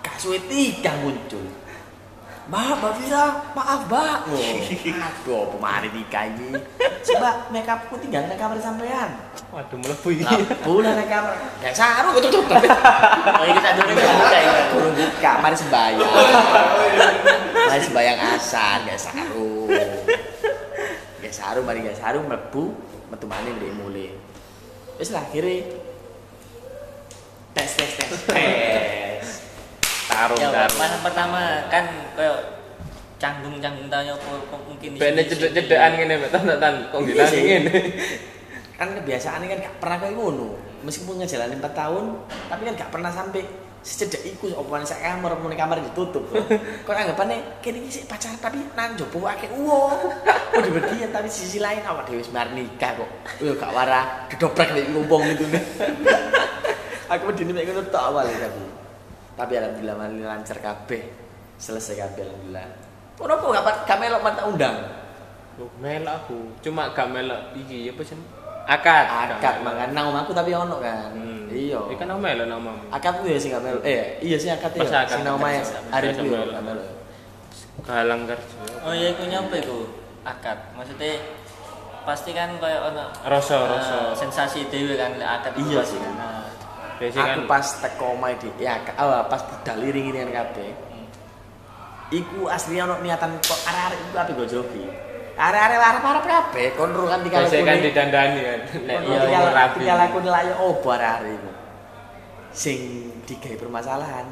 gak suwe tiga muncul Mbak, Mbak Vira, maaf Mbak. Oh, aduh, apa mari nikah ini? Mbak, make upku tinggal di kamar sampean. Waduh iki. Lampu lah di kamar. Gak saru, tutup tutup. Oh, iki tak dulu gak buka ya. Kurung buka, mari sembayang. Mari sembayang asan, gak saru. Gak saru, mari gak saru, mlebu, metu maneh ndek mulai. Wis lah akhirnya tes tes tes tes. Tarung Ya, tarung. masa pertama kan koyo canggung-canggung tanya apa apa mungkin Bene cedek-cedekan ngene, Mbak. Tan tan? Kok Iya ngilang sih. ngene. kan kebiasaan kan gak pernah kayak ngono. Meskipun ngejalanin 4 tahun tapi kan gak pernah sampai secedek iku omongan sak kamar omongan kamar ditutup kok anggapannya kene iki sik pacaran tapi nang jopo akeh uang udah berdiam tapi sisi lain awak dhewe wis mari nikah kok. Yo gak wara didobrak nek ngomong gitu nih aku medine mek ngono tok awal tapi tapi alhamdulillah mari lancar kabeh selesai kabeh alhamdulillah Ora apa gak gak melok mata undang melok aku. Cuma gak melok iki apa sih? Akad. akad mangan nang omahku tapi ono kan Hmm. iya Iki kan aku melok namamu. akad ku ya sing gak melu eh iya sih akad ya sing nang akad, hari ku ya gak melu Galang kerja. oh iya iku nyapa iku akad maksudnya pasti kan kayak ono Rasa, eh, rasa. sensasi dewe kan akad Iya pasti sih. kan Nah, kan aku pas teko omahe di ya ah, pas budal iring-iringan kabeh iku asli ono niatan kok arek-arek iku kabeh go jogi arek-arek arep-arep kabeh kon ro kan biasanya kan didandani kan. Nek Kon iya rapi. tiga laku layo opo arek-arek iku sing digawe permasalahan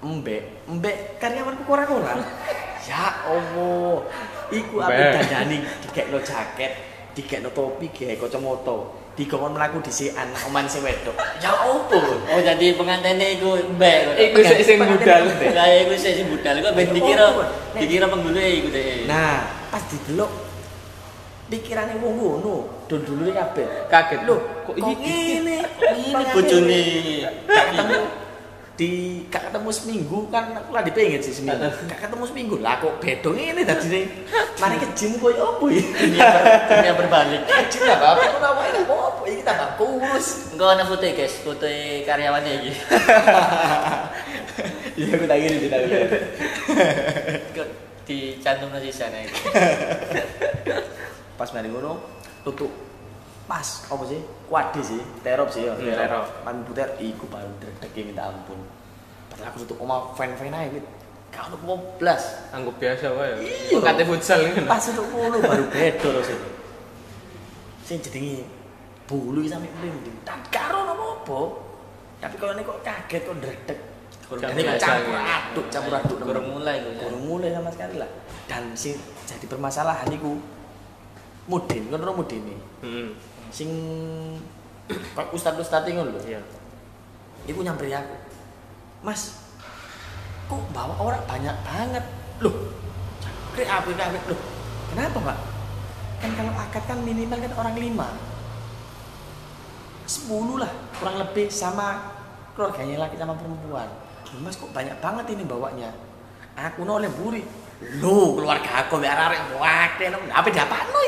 embek embek karyawanku kurang-kurang ya Allah iku aku Mbek. dandani dikekno jaket dikekno topi gawe kacamata dikon mlaku disikan oman sing wedok. Ya opo? Oh jadi pengantinnya iku mbek Iku sik sing budal. kayak iku sik sing budal. Iku ben dikira dikira penggulu iku deh nah pas didelok pikirane wong ngono. Don dulure kabeh. Kaget. lho Kok kok iki? ngene? Ini bojone gak ketemu di gak ketemu seminggu kan aku lagi pengen sih seminggu. Gak ketemu seminggu. Lah kok bedong ini tadi nih mari ke gym koyo opo ya dunia berbalik. Gym lah bapak aku tahu ini opo ini tambah kurus. Engko ana foto guys, foto karyawannya iki. iya aku tak gini tak gini Kok dicantum di sana itu. pas mari ngono tutup pas apa sih? Kuade sih terop sih ya Hmm, terop. man puter iku baru dredeg minta ampun. Padahal aku tutup omah fan-fan aja gitu gak ono poblas Anggap biasa wae. Iya. Kate futsal kan. pas tutup ngono baru bedo rasane sing jenenge bulu iki sampe merinding dan karo apa-apa. Tapi kalau ini kok kaget kok dredeg Kurang ini campur aduk campur aduk. Kurang mulai ya. kurang mulai sama sekali lah. Dan sing jadi permasalahan iku mudin kan mudin nih. Heeh. Sing pak ustad ustad ngono lho. Iya. iku nyamperin aku. Mas kok bawa orang banyak banget? Loh jangkrik apa jangkrik loh kenapa pak? Kan kalau akad kan minimal kan orang lima. Sepuluh lah kurang lebih sama keluarganya laki sama perempuan. Loh, mas kok banyak banget ini bawanya? Aku noleh buri lo keluarga aku biar arek wakil apa dapat no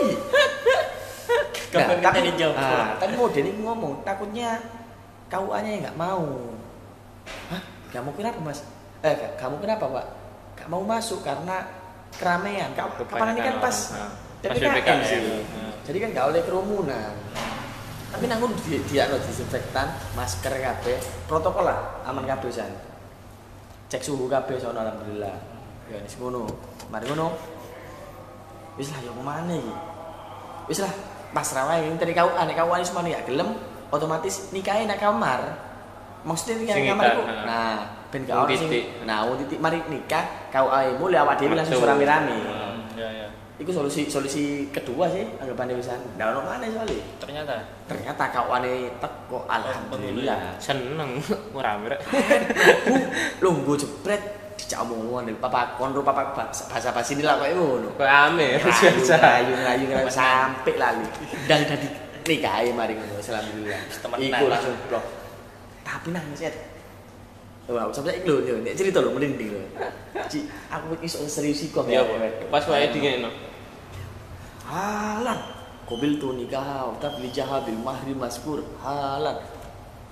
Kapan kita dijawab? ah, tapi mau Denny ngomong takutnya KUA-nya yang nggak mau. Hah? Kamu kenapa mas? Eh, ka- kamu kenapa pak? Gak mau masuk karena keramaian. Ka- Kapan ini kan pas. Nah, PPKM PPKM. sih. Nah. Jadi kan gak oleh kerumunan. Tapi nanggung dia dia no disinfektan, masker kabeh, protokol lah, aman kabeh san. Cek suhu kabeh sono alhamdulillah. Ya wis ngono. Mari ngono. Wis lah yo ke mana iki? Wis lah, pasrah wae tadi kau aneh kau aneh semua ya gelem otomatis nikahin nak kamar. Maksudnya nikahin kamar itu. Nah, ben kau ono sing nah wong titik mari nikah kau ae mulai awak dhewe langsung rame-rame. Hmm. Ya ya. Iku solusi solusi kedua sih anggapannya wisan. Ndak ono mana soalnya. Ternyata Ternyata kau aneh teko alhamdulillah. Seneng ora rek. Lu nggo jebret dijak omong dari papa konro papa bahasa bahasa ini lah kayak ngono. Kok ame Rayu, biasa. rayu, rayu, rayu, sampai lali. Dan tadi nikahi mari ngono, alhamdulillah. Temenan. Iku langsung blok. Tapi nangis ya. Wah, sampai lho, yo, nek cerita lho merinding lho. Ci, aku iso serius kok Iya, pas wae dingene. Halan. Kobil tuh nikah, tapi jaha bil mahri maskur. Halan.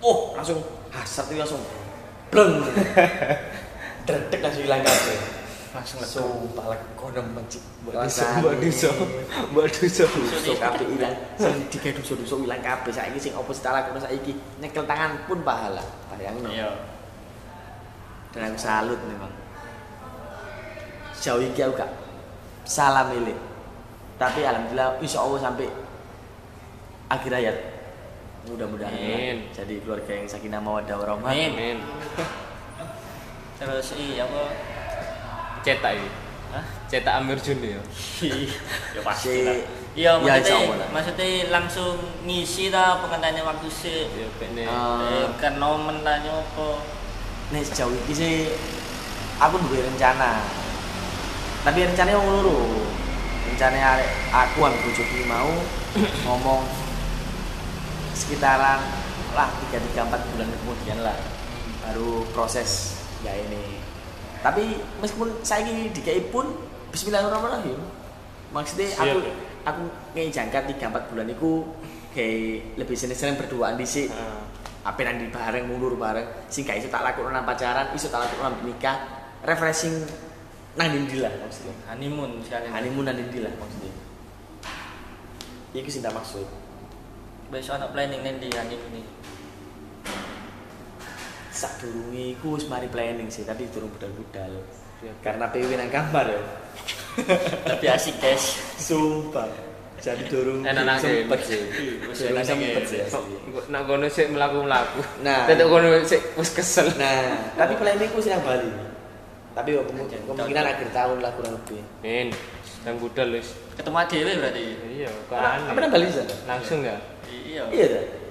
Oh, langsung hasrat itu langsung bleng. Dredeg langsung hilang kabeh. langsung Sumpah lah kono mencik. Mbak Duso, Mbak Duso. Mbak Duso. Duso kabeh ilang. Sing digawe duso-duso ilang kabeh saiki sing opo setelah kono saiki nyekel tangan pun pahala. Bayangno. Iya. Dan aku salut memang. Sejauh ini aku gak salah milih. Tapi alhamdulillah insya Allah sampai akhir hayat. Mudah-mudahan Amin. jadi keluarga yang sakinah mawaddah warahmah. Amin. Terus iya apa? Cetak iki. Hah? Cetak Amir Juni ya. ya Si- lah. Ya, Iya, maksudnya, maksudnya langsung ngisi lah pengantinnya waktu sih. Ya kene. Ah. Eh, kan nomen nyopo. Nih sejauh ini sih aku duwe rencana. Tapi rencananya wong loro. Rencananya arek aku yang bojoku mau ngomong sekitaran lah 3 3 4 bulan kemudian lah baru proses ya ini. Tapi meskipun saya ini dikai pun Bismillahirrahmanirrahim. Maksudnya Siap, aku ya? aku ngei jangka 3 4 bulan iku kayak lebih sering-sering berduaan dhisik. Heeh. apa nanti bareng mundur bareng sing gak iso tak lakukan nang pacaran iso tak lakukan nang nikah refreshing nang ndi lah maksudnya honeymoon sekali honeymoon nang ndi lah maksudnya iku sing tak maksud wis ana planning ning di honeymoon iki sak durunge iku wis mari planning sih tapi durung budal-budal. Karena PW nang kamar ya. Lebih asik guys. Sumpah. Jadi durung Enak nang sempet sih. Wis enak sempet sih nak kono sik mlaku-mlaku. Nah. Tetek kono sik wis kesel. nah tapi planningku sih nang Bali. Tapi ya, kemungkinan, kemungkinan akhir tahun lah kurang lebih. Men, nang budal wis. ketemu dhewe berarti? Iya, kok aneh. apa nang Bali sana Langsung ya. iya. Iya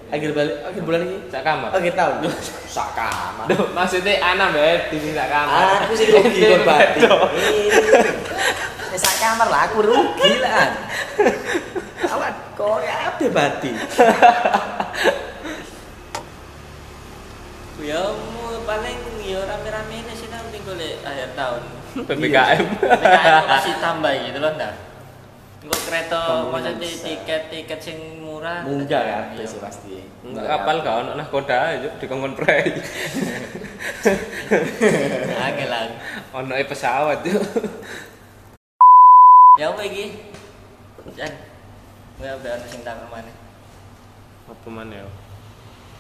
akhir Bali akhir bulan ini Sak kamar. akhir tahun sak kamar Duh, maksudnya anak bet di sak kamar. Aku sih rugi kon berarti. Ini sak kamar lah aku rugi lah. Awak kok ya apa berarti? ya mu paling ya rame-rame ini sih nanti golek akhir tahun PPKM. PPKM masih tambah gitu loh ndak Engko kereta maksudnya tiket-tiket sing murah Munggah ya, sih pasti. Enggak kapal kau nah koda aja di kongkon prei. Angel lah. Ono e pesawat yo. Ya apa iki? Jan. Enggak ada ana sing tak mana. Apa mana yo?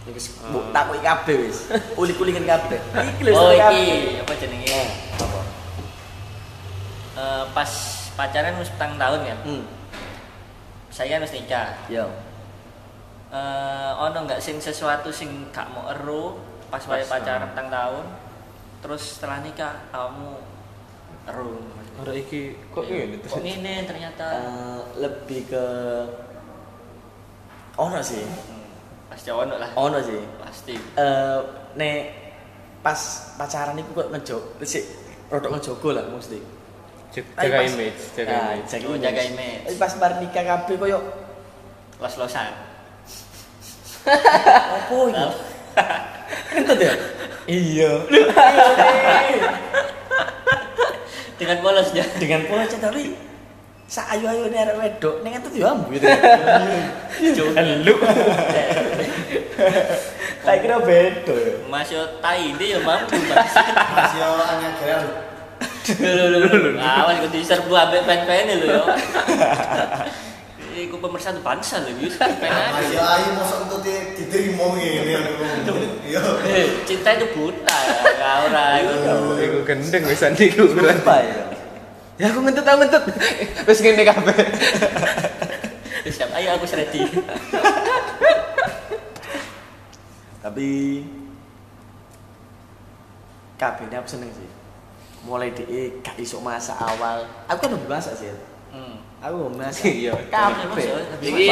Iki mbok takoki kabeh wis. Uli-ulikan kabeh. Iki lho Oh iki apa jenenge? Eh, apa? Eh, pas pacaran wis petang tahun ya. Hmm. Saya kan wis nikah. Yo. Eh ono enggak sing sesuatu sing gak mau ero pas wae pacaran ah. petang tahun. Terus setelah nikah kamu ero. Ora iki kok ngene Kok terus. ngene ternyata. Eh, lebih ke ono sih. Hmm, Pasti ono lah. Ono sih. Pasti. Eh nek pas pacaran iku kok ngejo sik rodok ngejogo lah mesti. Jaga image, jaga Ah, image. jaga Oh, image. jaga image. Tapi pas bar nikah kabeh koyo Los-losan. opo iki? Kentut ya? Iya. Dengan polosnya. Dengan chat tapi sak ayu-ayu ini arek wedok ning kentut yo ambu gitu. Lu. Tak kira beda ya. Mas yo tai ini ya mampu mas. Masih hanya kira Awas diserbu ambek pen-pen. Iku pemersatu bangsa lho gitu. Pen mosok diterima aku. Iya. Eh, Cinta itu buta ya, ora iku. Iku gendeng wisan ya? Ya aku ngentut aku ngentut. Wis ngene kabeh. Siap, ayo aku ready. Tapi kabehnya aku seneng sih. Mulai di gak iso masak awal. Aku kan udah masak sih. Hmm. Aku udah masak. Iya. Kabeh. Iki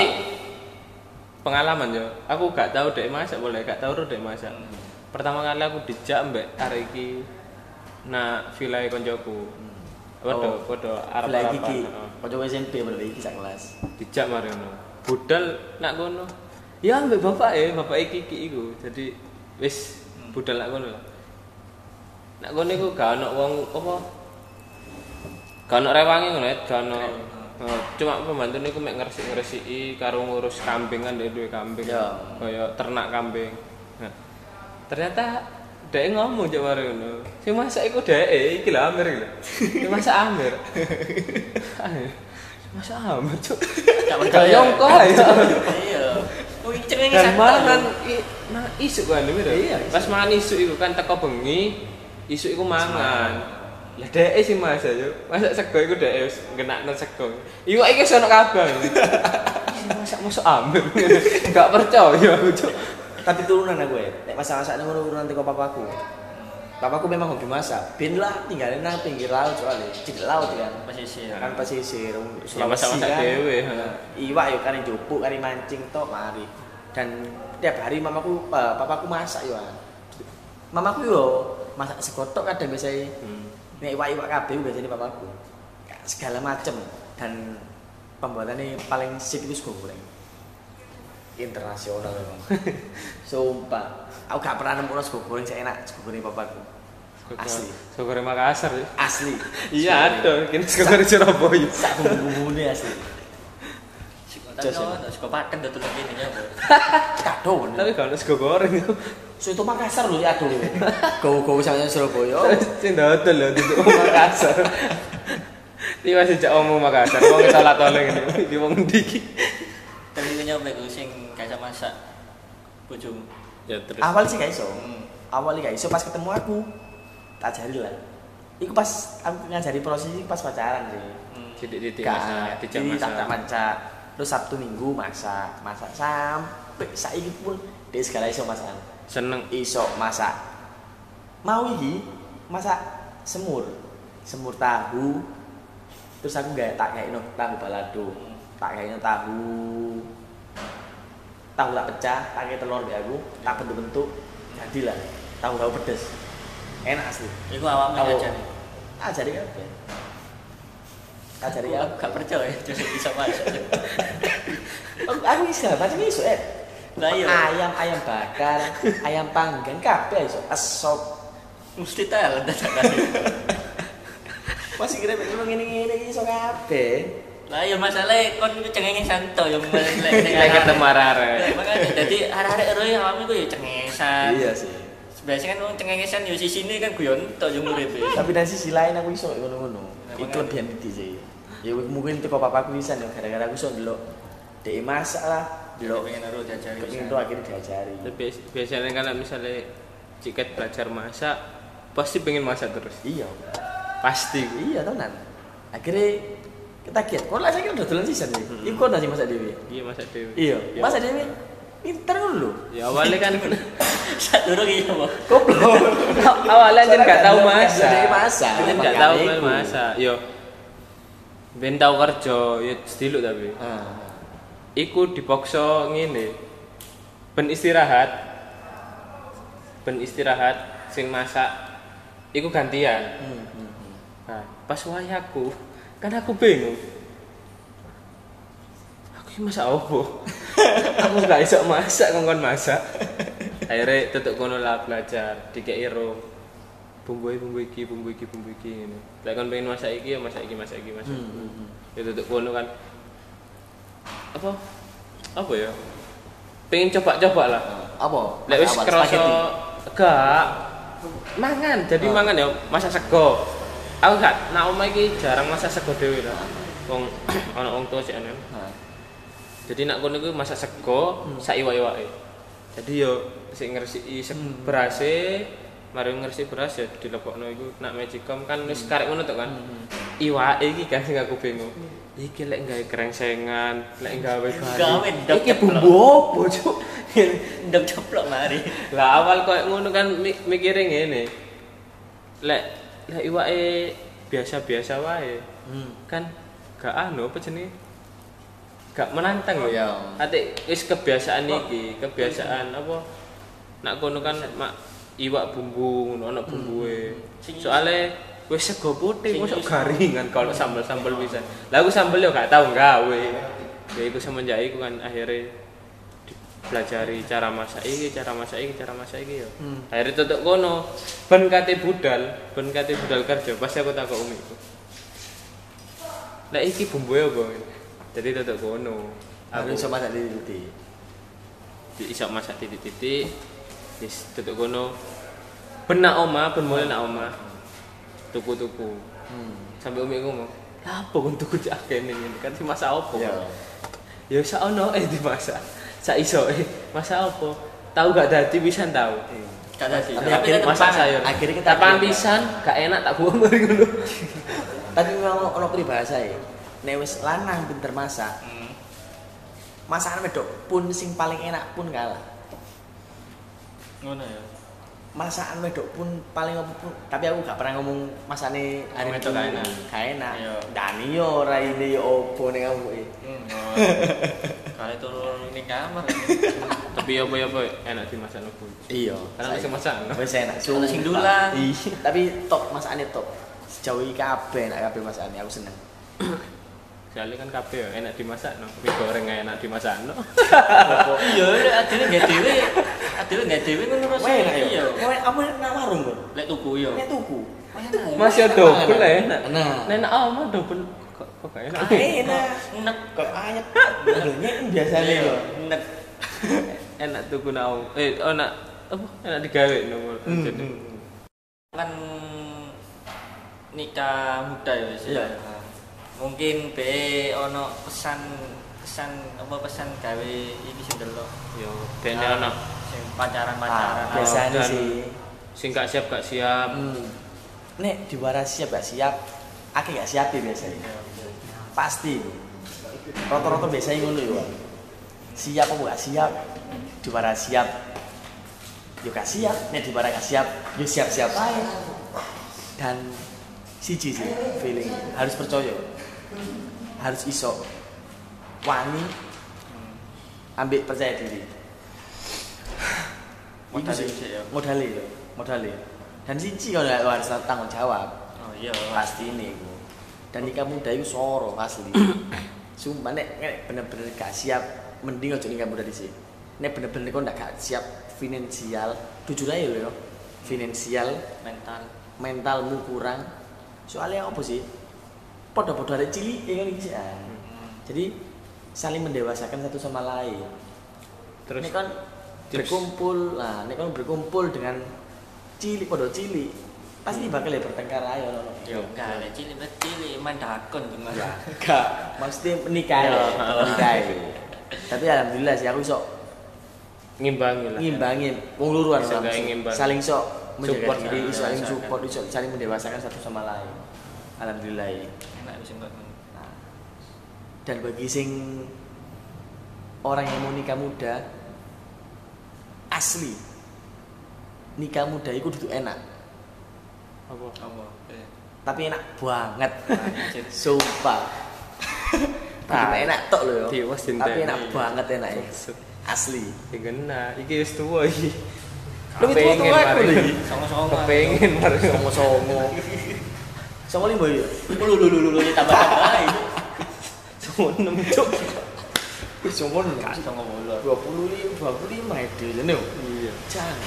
pengalaman yo. Aku gak tahu dek masak boleh, gak tahu dek masak. Pertama kali aku dijak mbek arek iki nak villa koncoku. Waduh, Oh. waduh arep-arepan. iki. heeh. Kanca SMP bener iki sak kelas. dijak Mariono budal nak kono ya ambek bapak eh bapak iki iki iku jadi wis budal nak kono lah nak kono iku gak ono wong apa gak ono rewangi ngono ya gak ono Eh, cuma pembantu niku mek ngresik-ngresiki karo ngurus kambing kan duwe kambing Ya. kaya ternak kambing nah ternyata Dek ngomong cak mari ngono. Sing masak iku dek iki lho Amir lho. Sing masak Amir. Masak Amir cuk. Gak Gak nyongko ya. Iya. Iki cengenge Dan sakit mangan isuk kan lho. Iya, isuk. Pas mangan isuk iku kan teko bengi, isuk iku mangan. Lah dhek sing masak yo. Masak sego iku dhek wis ngenakno sego. Iku iki sono kabeh. Sing masak masak Amir. Gak percaya aku cuk. Tapi turunan aku ya. Nek masak-masak ngono turunan teko papaku. Papaku memang hobi masak. Ben lah tinggalin nang pinggir laut soalnya. Tidak laut kan. Pesisir. Kan pesisir Ya, masak-masak dhewe. Iwak yo kan njupuk kari mancing tok mari. Dan tiap hari mamaku eh, papaku masak yo. Mamaku yo masak segotok kadang biasanya. Hmm. Nek iwak-iwak kabeh biasanya papaku. Segala macem dan pembuatannya paling sip itu sego goreng. Internasional memang. Sumpah. Aku gak pernah nemu sego goreng seenak sego goreng papaku. Asli. Sego goreng Makassar. ya. Asli. Iya ada, kini sego goreng Surabaya. Sak bumbu-bumbune asli. Tapi Jos, kok sego paten dodol kene ya. Kado. Tapi kalau sego goreng So itu Makassar lho ya aduh. Go-go sampe Surabaya. sing dodol lho di Makassar. Iki masih jak omong Makassar, wong salah tolong ini. Iki wong ndi iki? Tapi kene nyoba iku sing gak iso masak. Bojomu. Ya terus. Awal sih gak iso. Hmm. Awal gak iso pas ketemu aku. Tak ajari lah. Iku pas aku ngajari proses iki pas pacaran sih. Hmm. Titik-titik Gak, masak, dijak jadi tak masak. Terus Sabtu Minggu masak, masak sampai saiki pun dia segala iso masakan. Seneng Iso masak. Mau iki masak semur. Semur tahu. Terus aku gak tak kayak no tahu balado. Tak kayak tahu. Tahu tak pecah, tak kayak telur di aku, tak bentuk-bentuk. Jadilah tahu tahu pedes. Enak asli. Iku awakmu Tahu. aja. Tak ajari kabeh. Ajari Aku kabeh. gak percaya Jos iso masak. Aku aku iso macam iso eh. Iya. Ayam ayam bakar, ayam panggang kabeh iso. Esop. Mesti dadakan. Masih kira mek ngene-ngene iki iso kabeh. Lah iya masalahnya kon itu cengengin santo yang Kita ketemu. Makanya jadi arek-arek roy awakmu iku ya cengengesan. Iya sih. Biasanya kan wong cengengesan yo sisi ini kan guyon tok yo nguripe. Tapi dari sisi lain aku iso ngono-ngono. Itu itu sih. Ya mungkin teko papaku pisan ya gara-gara aku iso ndelok Dek masak lah, Delok ndelok pengen aro diajari. kepengin tuh akhirnya diajari. Tapi biasanya kan misalnya ciket belajar masak, pasti pengen masak terus. Iya. Pasti. Iya tenan. Akhirnya kita kiat. Kok lah saya udah dolan sisan nih. Iku kok nasi masak dewi. Iya masak dewe. Iya. Ya, Masak dewi. Pinter lho. Ya awalnya kan Sadurung iya, Bang. Goblok. awalnya kan nggak tahu masak. Jadi masak. Kan nggak tahu kan masak. Yo. Ben tau kerja, ya sediluk tapi. Ah. Iku dipaksa ngene. Ben istirahat. Ben istirahat sing masak iku gantian. Hmm, hmm, hmm. Nah, pas wayaku, kan aku bingung. Aku iki masak apa? aku gak iso masak kongkon masak. Akhirnya tutup kono lah belajar, dikei ro. Bumbu bumbu iki, bumbu iki, bumbu iki ngene. Lek kon pengen masak iki ya masak iki, masak iki, masak. iki. Hmm, hmm, Ya tutup kono kan. Apa? Apa ya? Pengen coba-coba lah. Apa? Lek wis kerasa gak mangan, jadi Oh. mangan ya masak sego. Aku gak nak omah iki jarang masak sego dhewe lah. Wong ana wong tua sik anen. Ah. Jadi nak kono iku masak sego Hmm. sak iwak-iwake. Jadi yo sik ngresiki Hmm. berase, mari ngresiki beras ya dilebokno iku nak magicom kan wis karek ngono kan. Hmm. Iwake iki kan sing aku bingung. Iki lek gawe krengsengan, lek gawe Gawe gawe. ndok Iki bumbu opo, Cuk? Ndok ceplok mari. lah awal kok ngono kan mi- mikire ngene lek lek iwake biasa-biasa wae Hmm. kan gak anu apa jenenge gak menantang Oh, iya. ate wis kebiasaan iki kebiasaan apa nak kono kan mak iwak bumbu ngono ana bumbuhe Sing- soalnya wis sego putih mosok garingan kalau sambel-sambel bisa lah aku sambel yo gak tau gawe ya iku semenjak iku kan akhirnya pelajari cara masak iki, cara masak iki, cara masak iki yo. Hmm. Akhirnya tutuk kono, ben kate budal, ben kate budal kerja, pasti aku takut umiku. Lah iki bumbuke apa? Jadi tutuk kono. Aku iso masak di titik. di iso masak titik-titik. Wis tutuk kono. Ben nak oma, ben mulai nak oma. Tuku-tuku. Hmm. Sampai umi ngomong, "Lah apa kon tuku cak kene ngene? Kan si masak apa?" Iya. Ya sak ono eh dimasak. Sak iso eh masak apa? Tahu gak dadi pisan tahu. Gak dadi. Tapi Tapi akhirnya masak sayur. Akhirnya kita- pangan pisan, gak enak tak buang mari ngono. Tapi memang ono peribahasa ya. Nek wis lanang pinter masak, Hmm. masakan wedok pun sing paling enak pun kalah. Ngono ya. Masakan wedok pun paling apa pun, tapi aku gak pernah ngomong masane Wong wedok gak enak. Gak enak. Iya. Dani yo ora ini yo opo ning kamu iki. Hmm. oh. Kali turun ning kamar. Tapi apa ya apa enak dimasak nopo. Iya. Karena wis masak. no? Wis enak. Sing dulang. Iya, tapi top masakane top. Sejauh ini kabeh enak kabeh masakane aku seneng. Soalnya kan kabeh ya enak dimasak no. Mie goreng enak dimasak no. Iya, adile gak dhewe. Adile gak dhewe ngono Wah rasane. enak ya. Iya. Kowe apa nang warung kok? Lek tuku yo. Nek tuku. Enak. Masih double enak. Enak. Nenek ama double Kok gak enak? Ah, enak. Enak. Kok anyep. Modelnya kan biasanya Iya, kok. enak. enak tuku nau. Eh, oh enak apa? Enak digawe nomor. Hmm, Jadi hmm. kan nikah muda ya wis. Iya. Nah, Mungkin be ono pesan pesan apa pesan gawe iki sing delok. yo dene Nah, ana sing pacaran-pacaran. Ah, biasanya sih. sing gak siap gak siap. Hmm. Nek di waras siap gak siap, akeh gak siap ya biasanya. Pasti. Rata-rata biasanya ngono ya. Siap apa gak siap? Di waras siap. Yo gak siap, nek di waras gak siap, yo siap-siap aja. Dan siji sih feeling harus percaya. Harus iso wani ambil percaya diri. Modalnya ya. modalnya ya, modalnya. Dan siji kalau nggak harus tanggung jawab, Oh iya. pasti ini iku. Dan nikah muda itu soro asli. Sumpah nek, nek bener-bener gak siap, mending aja nikah muda di sini. Nek bener-bener kau gak siap finansial, jujur aja loh, finansial, mental. mentalmu kurang. Soalnya apa sih? Podo-podo ada cilik ya kan ah. Jadi saling mendewasakan satu sama lain. Terus ini kan tips. berkumpul lah ini kan berkumpul dengan cilik podo cilik pasti bakal ya bertengkar ayo no. Yo gak ada cilik bet cilik main dakon Mas. ya gak maksudnya menikah ya menikah tapi alhamdulillah sih aku sok ngimbangi lah. ngimbangin wong luruan Bisa saling sok menjaga Support, diri saling mendewasakan. support iso saling mendewasakan satu sama lain alhamdulillah ya. Enak kok. Nah, dan bagi sing orang yang mau nikah muda asli nikah muda itu duduk enak Apa? Apa? Eh. tapi enak banget Anjir. sumpah nah, enak tok loh tapi enak Iya. banget enak ya asli Ya kena, iki wis tuwa iki. Lu itu Kepengen tua aku lagi. Songo-songo. Kepengen mari. songo lima ya Lu lu lu lu lu tambah tambah. Songo enam cuk. Wih, songo Gak songo mulu. dua puluh lima dua puluh lima itu nih Iya. jangan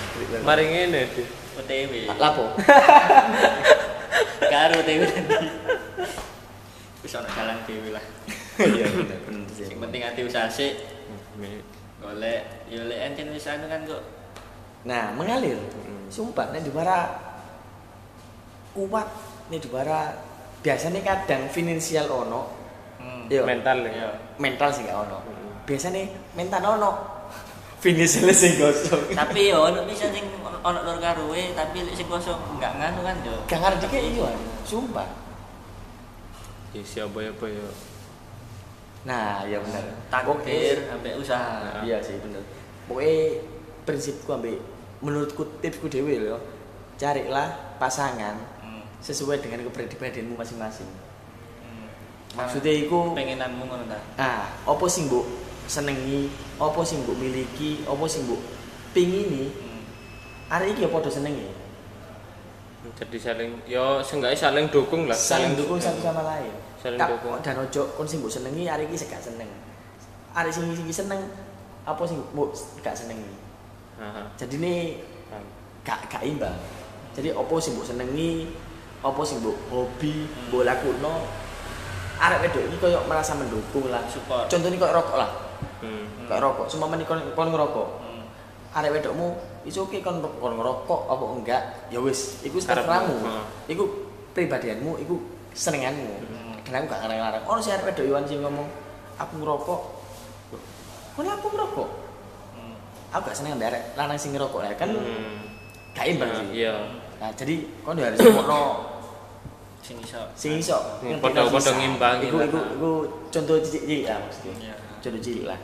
Mari ngene di. OTW. lapo Karo OTW tadi. Wis ono jalan dhewe lah. iya bener bener sih Sing penting ati usaha sik. Golek yo lek enten wis anu kan kok Nah, mengalir. Hmm. Sumpah, nek dibara kuat, nek dibara biasanya kadang finansial ono, hmm. Iya. Mental Iya. ya. mental sih gak ono. Hmm. Biasanya mental ono, finansialnya sing gosong. Tapi yo ono bisa sing ono lor karuwe tapi lek sing kosong enggak nganu kan yo. Gak ngerti kayak iya, sumpah. Ya siapa ya apa ya. Nah, iya bener. Takdir ambek usaha. Nah. Iya sih bener. Pokoknya prinsipku ambek menurutku tipsku dewe loh. Carilah pasangan Hmm. sesuai dengan kepribadianmu masing-masing. Hmm. Maksudnya iku pengenanmu ngono ta. Ah, apa sing mbok senengi, apa sing mbok miliki, apa sing mbok pingini, Hmm. arek iki ya padha senengi. Jadi saling yo seenggaknya saling dukung lah. Saling dukung satu sama lain. Saling Tak- dukung. Dan ojo kon sing mbok senengi arek iki sing gak seneng. Arek sing iki seneng apa sing mbok gak senengi. Aha. Jadi ini gak gak imbang. Jadi apa sing mbok senengi, apa sing mbok hobi, mbok lakuno. Arek wedok iki koyo merasa mendukung lah. Support. Contohnya koyo rokok lah. Hmm. Kayak rokok, semua kon kon ngerokok. Hmm. arek wedokmu iso oke kon kon ngerokok apa enggak ya wis iku terserahmu iku pribadianmu iku senenganmu Hmm. dan aku gak ngarang-ngarang ono si arek wedok Iwan sing ngomong aku ngerokok kok aku ngerokok Hmm. aku gak seneng arek lanang sing ngerokok ya kan Hmm. gak imbang sih Iya. nah jadi kon ya harus ngomongno Sing iso. sing iso sisa. ngimbangi iku iku iku contoh cilik-cilik lah maksudnya Contoh cilik lah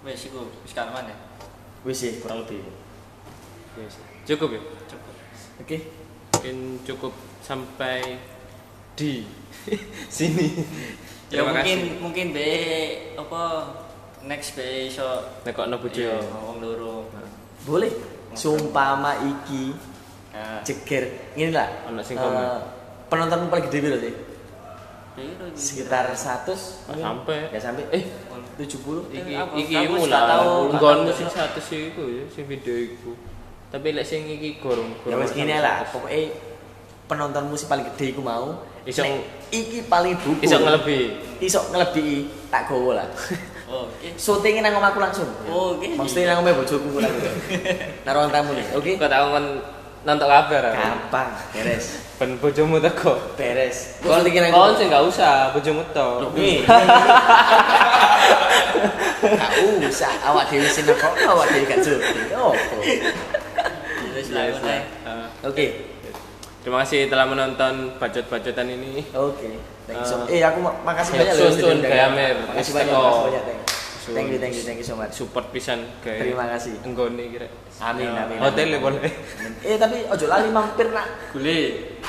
Wes iku wis kalman ya. wis sih kurang lebih Yes. Cukup ya? Cukup. oke Mungkin cukup sampai di sini. Ya Terima mungkin kasih. mungkin be apa next be iso Nekokno bojo. iya, wong loro. boleh sumpama iki Nah, jeger ini lah Ono sing eh, komen. penontonmu paling gede berarti? Sekitar 100 Nggak mungkin? sampai. nggak sampai Eh, 70 iki Aku- iki aku mu gak lah. tahu, gak Nggonmu tahu. sing satu sih iku ya, sing video iku. Tapi lek sing iki gorong ya wis gini lah pokoknya penontonmu sih paling gede iku mau Iso- iki paling buku. iso ngelebi. Iso ngelebihi tak gowo lah. Oke. Syutingin nang omahku langsung. Oke. Maksudnya nang omah bojoku ku langsung. Nang ruang tamu nih. Oke. Kok tak kon nonton kabar. Gampang, beres. Ben bojomu teko. Beres. Kon Syutingin nang kon sih enggak usah bojomu to. Nih. Gak usah, awak dewi sini kok, awak dewi gak syuting. Opo. Wis Yes, lah ngono ae. Ah. Oke. Terima kasih telah menonton bacot-bacotan ini. Oke. Thank you so Ah. much. Eh, aku ma- makasih banyak loh. sudah Gaya datang. Mer. Makasih Wis banyak, makasih banyak. Thank you. Thank you, thank you, thank you so much. Support pisan kayak Terima kasih. Enggone kira. Amin, Ya, amin, Hotel amin. boleh. Eh, tapi ojo lali mampir nak. Gule.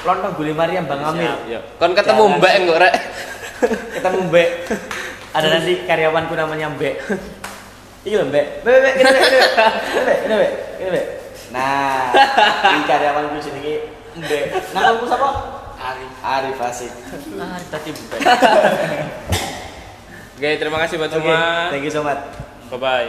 Lontong guli Mariam Bang Amir. Ya. Kon ketemu. Mbak enggak rek? Ketemu Mbak. Ada nanti karyawanku namanya Mbak. Iki lho Mbak. Mbak, Mbak, ini Mbak, ini Mbak. Ini Mbak, Mbak, Mbak. Nah, ini karyawanku jenenge Mbak. Namamu siapa? Arif. Arif Asik. Ah, tadi bukan. Oke, terima kasih buat Oke, semua. thank you so much. Bye bye.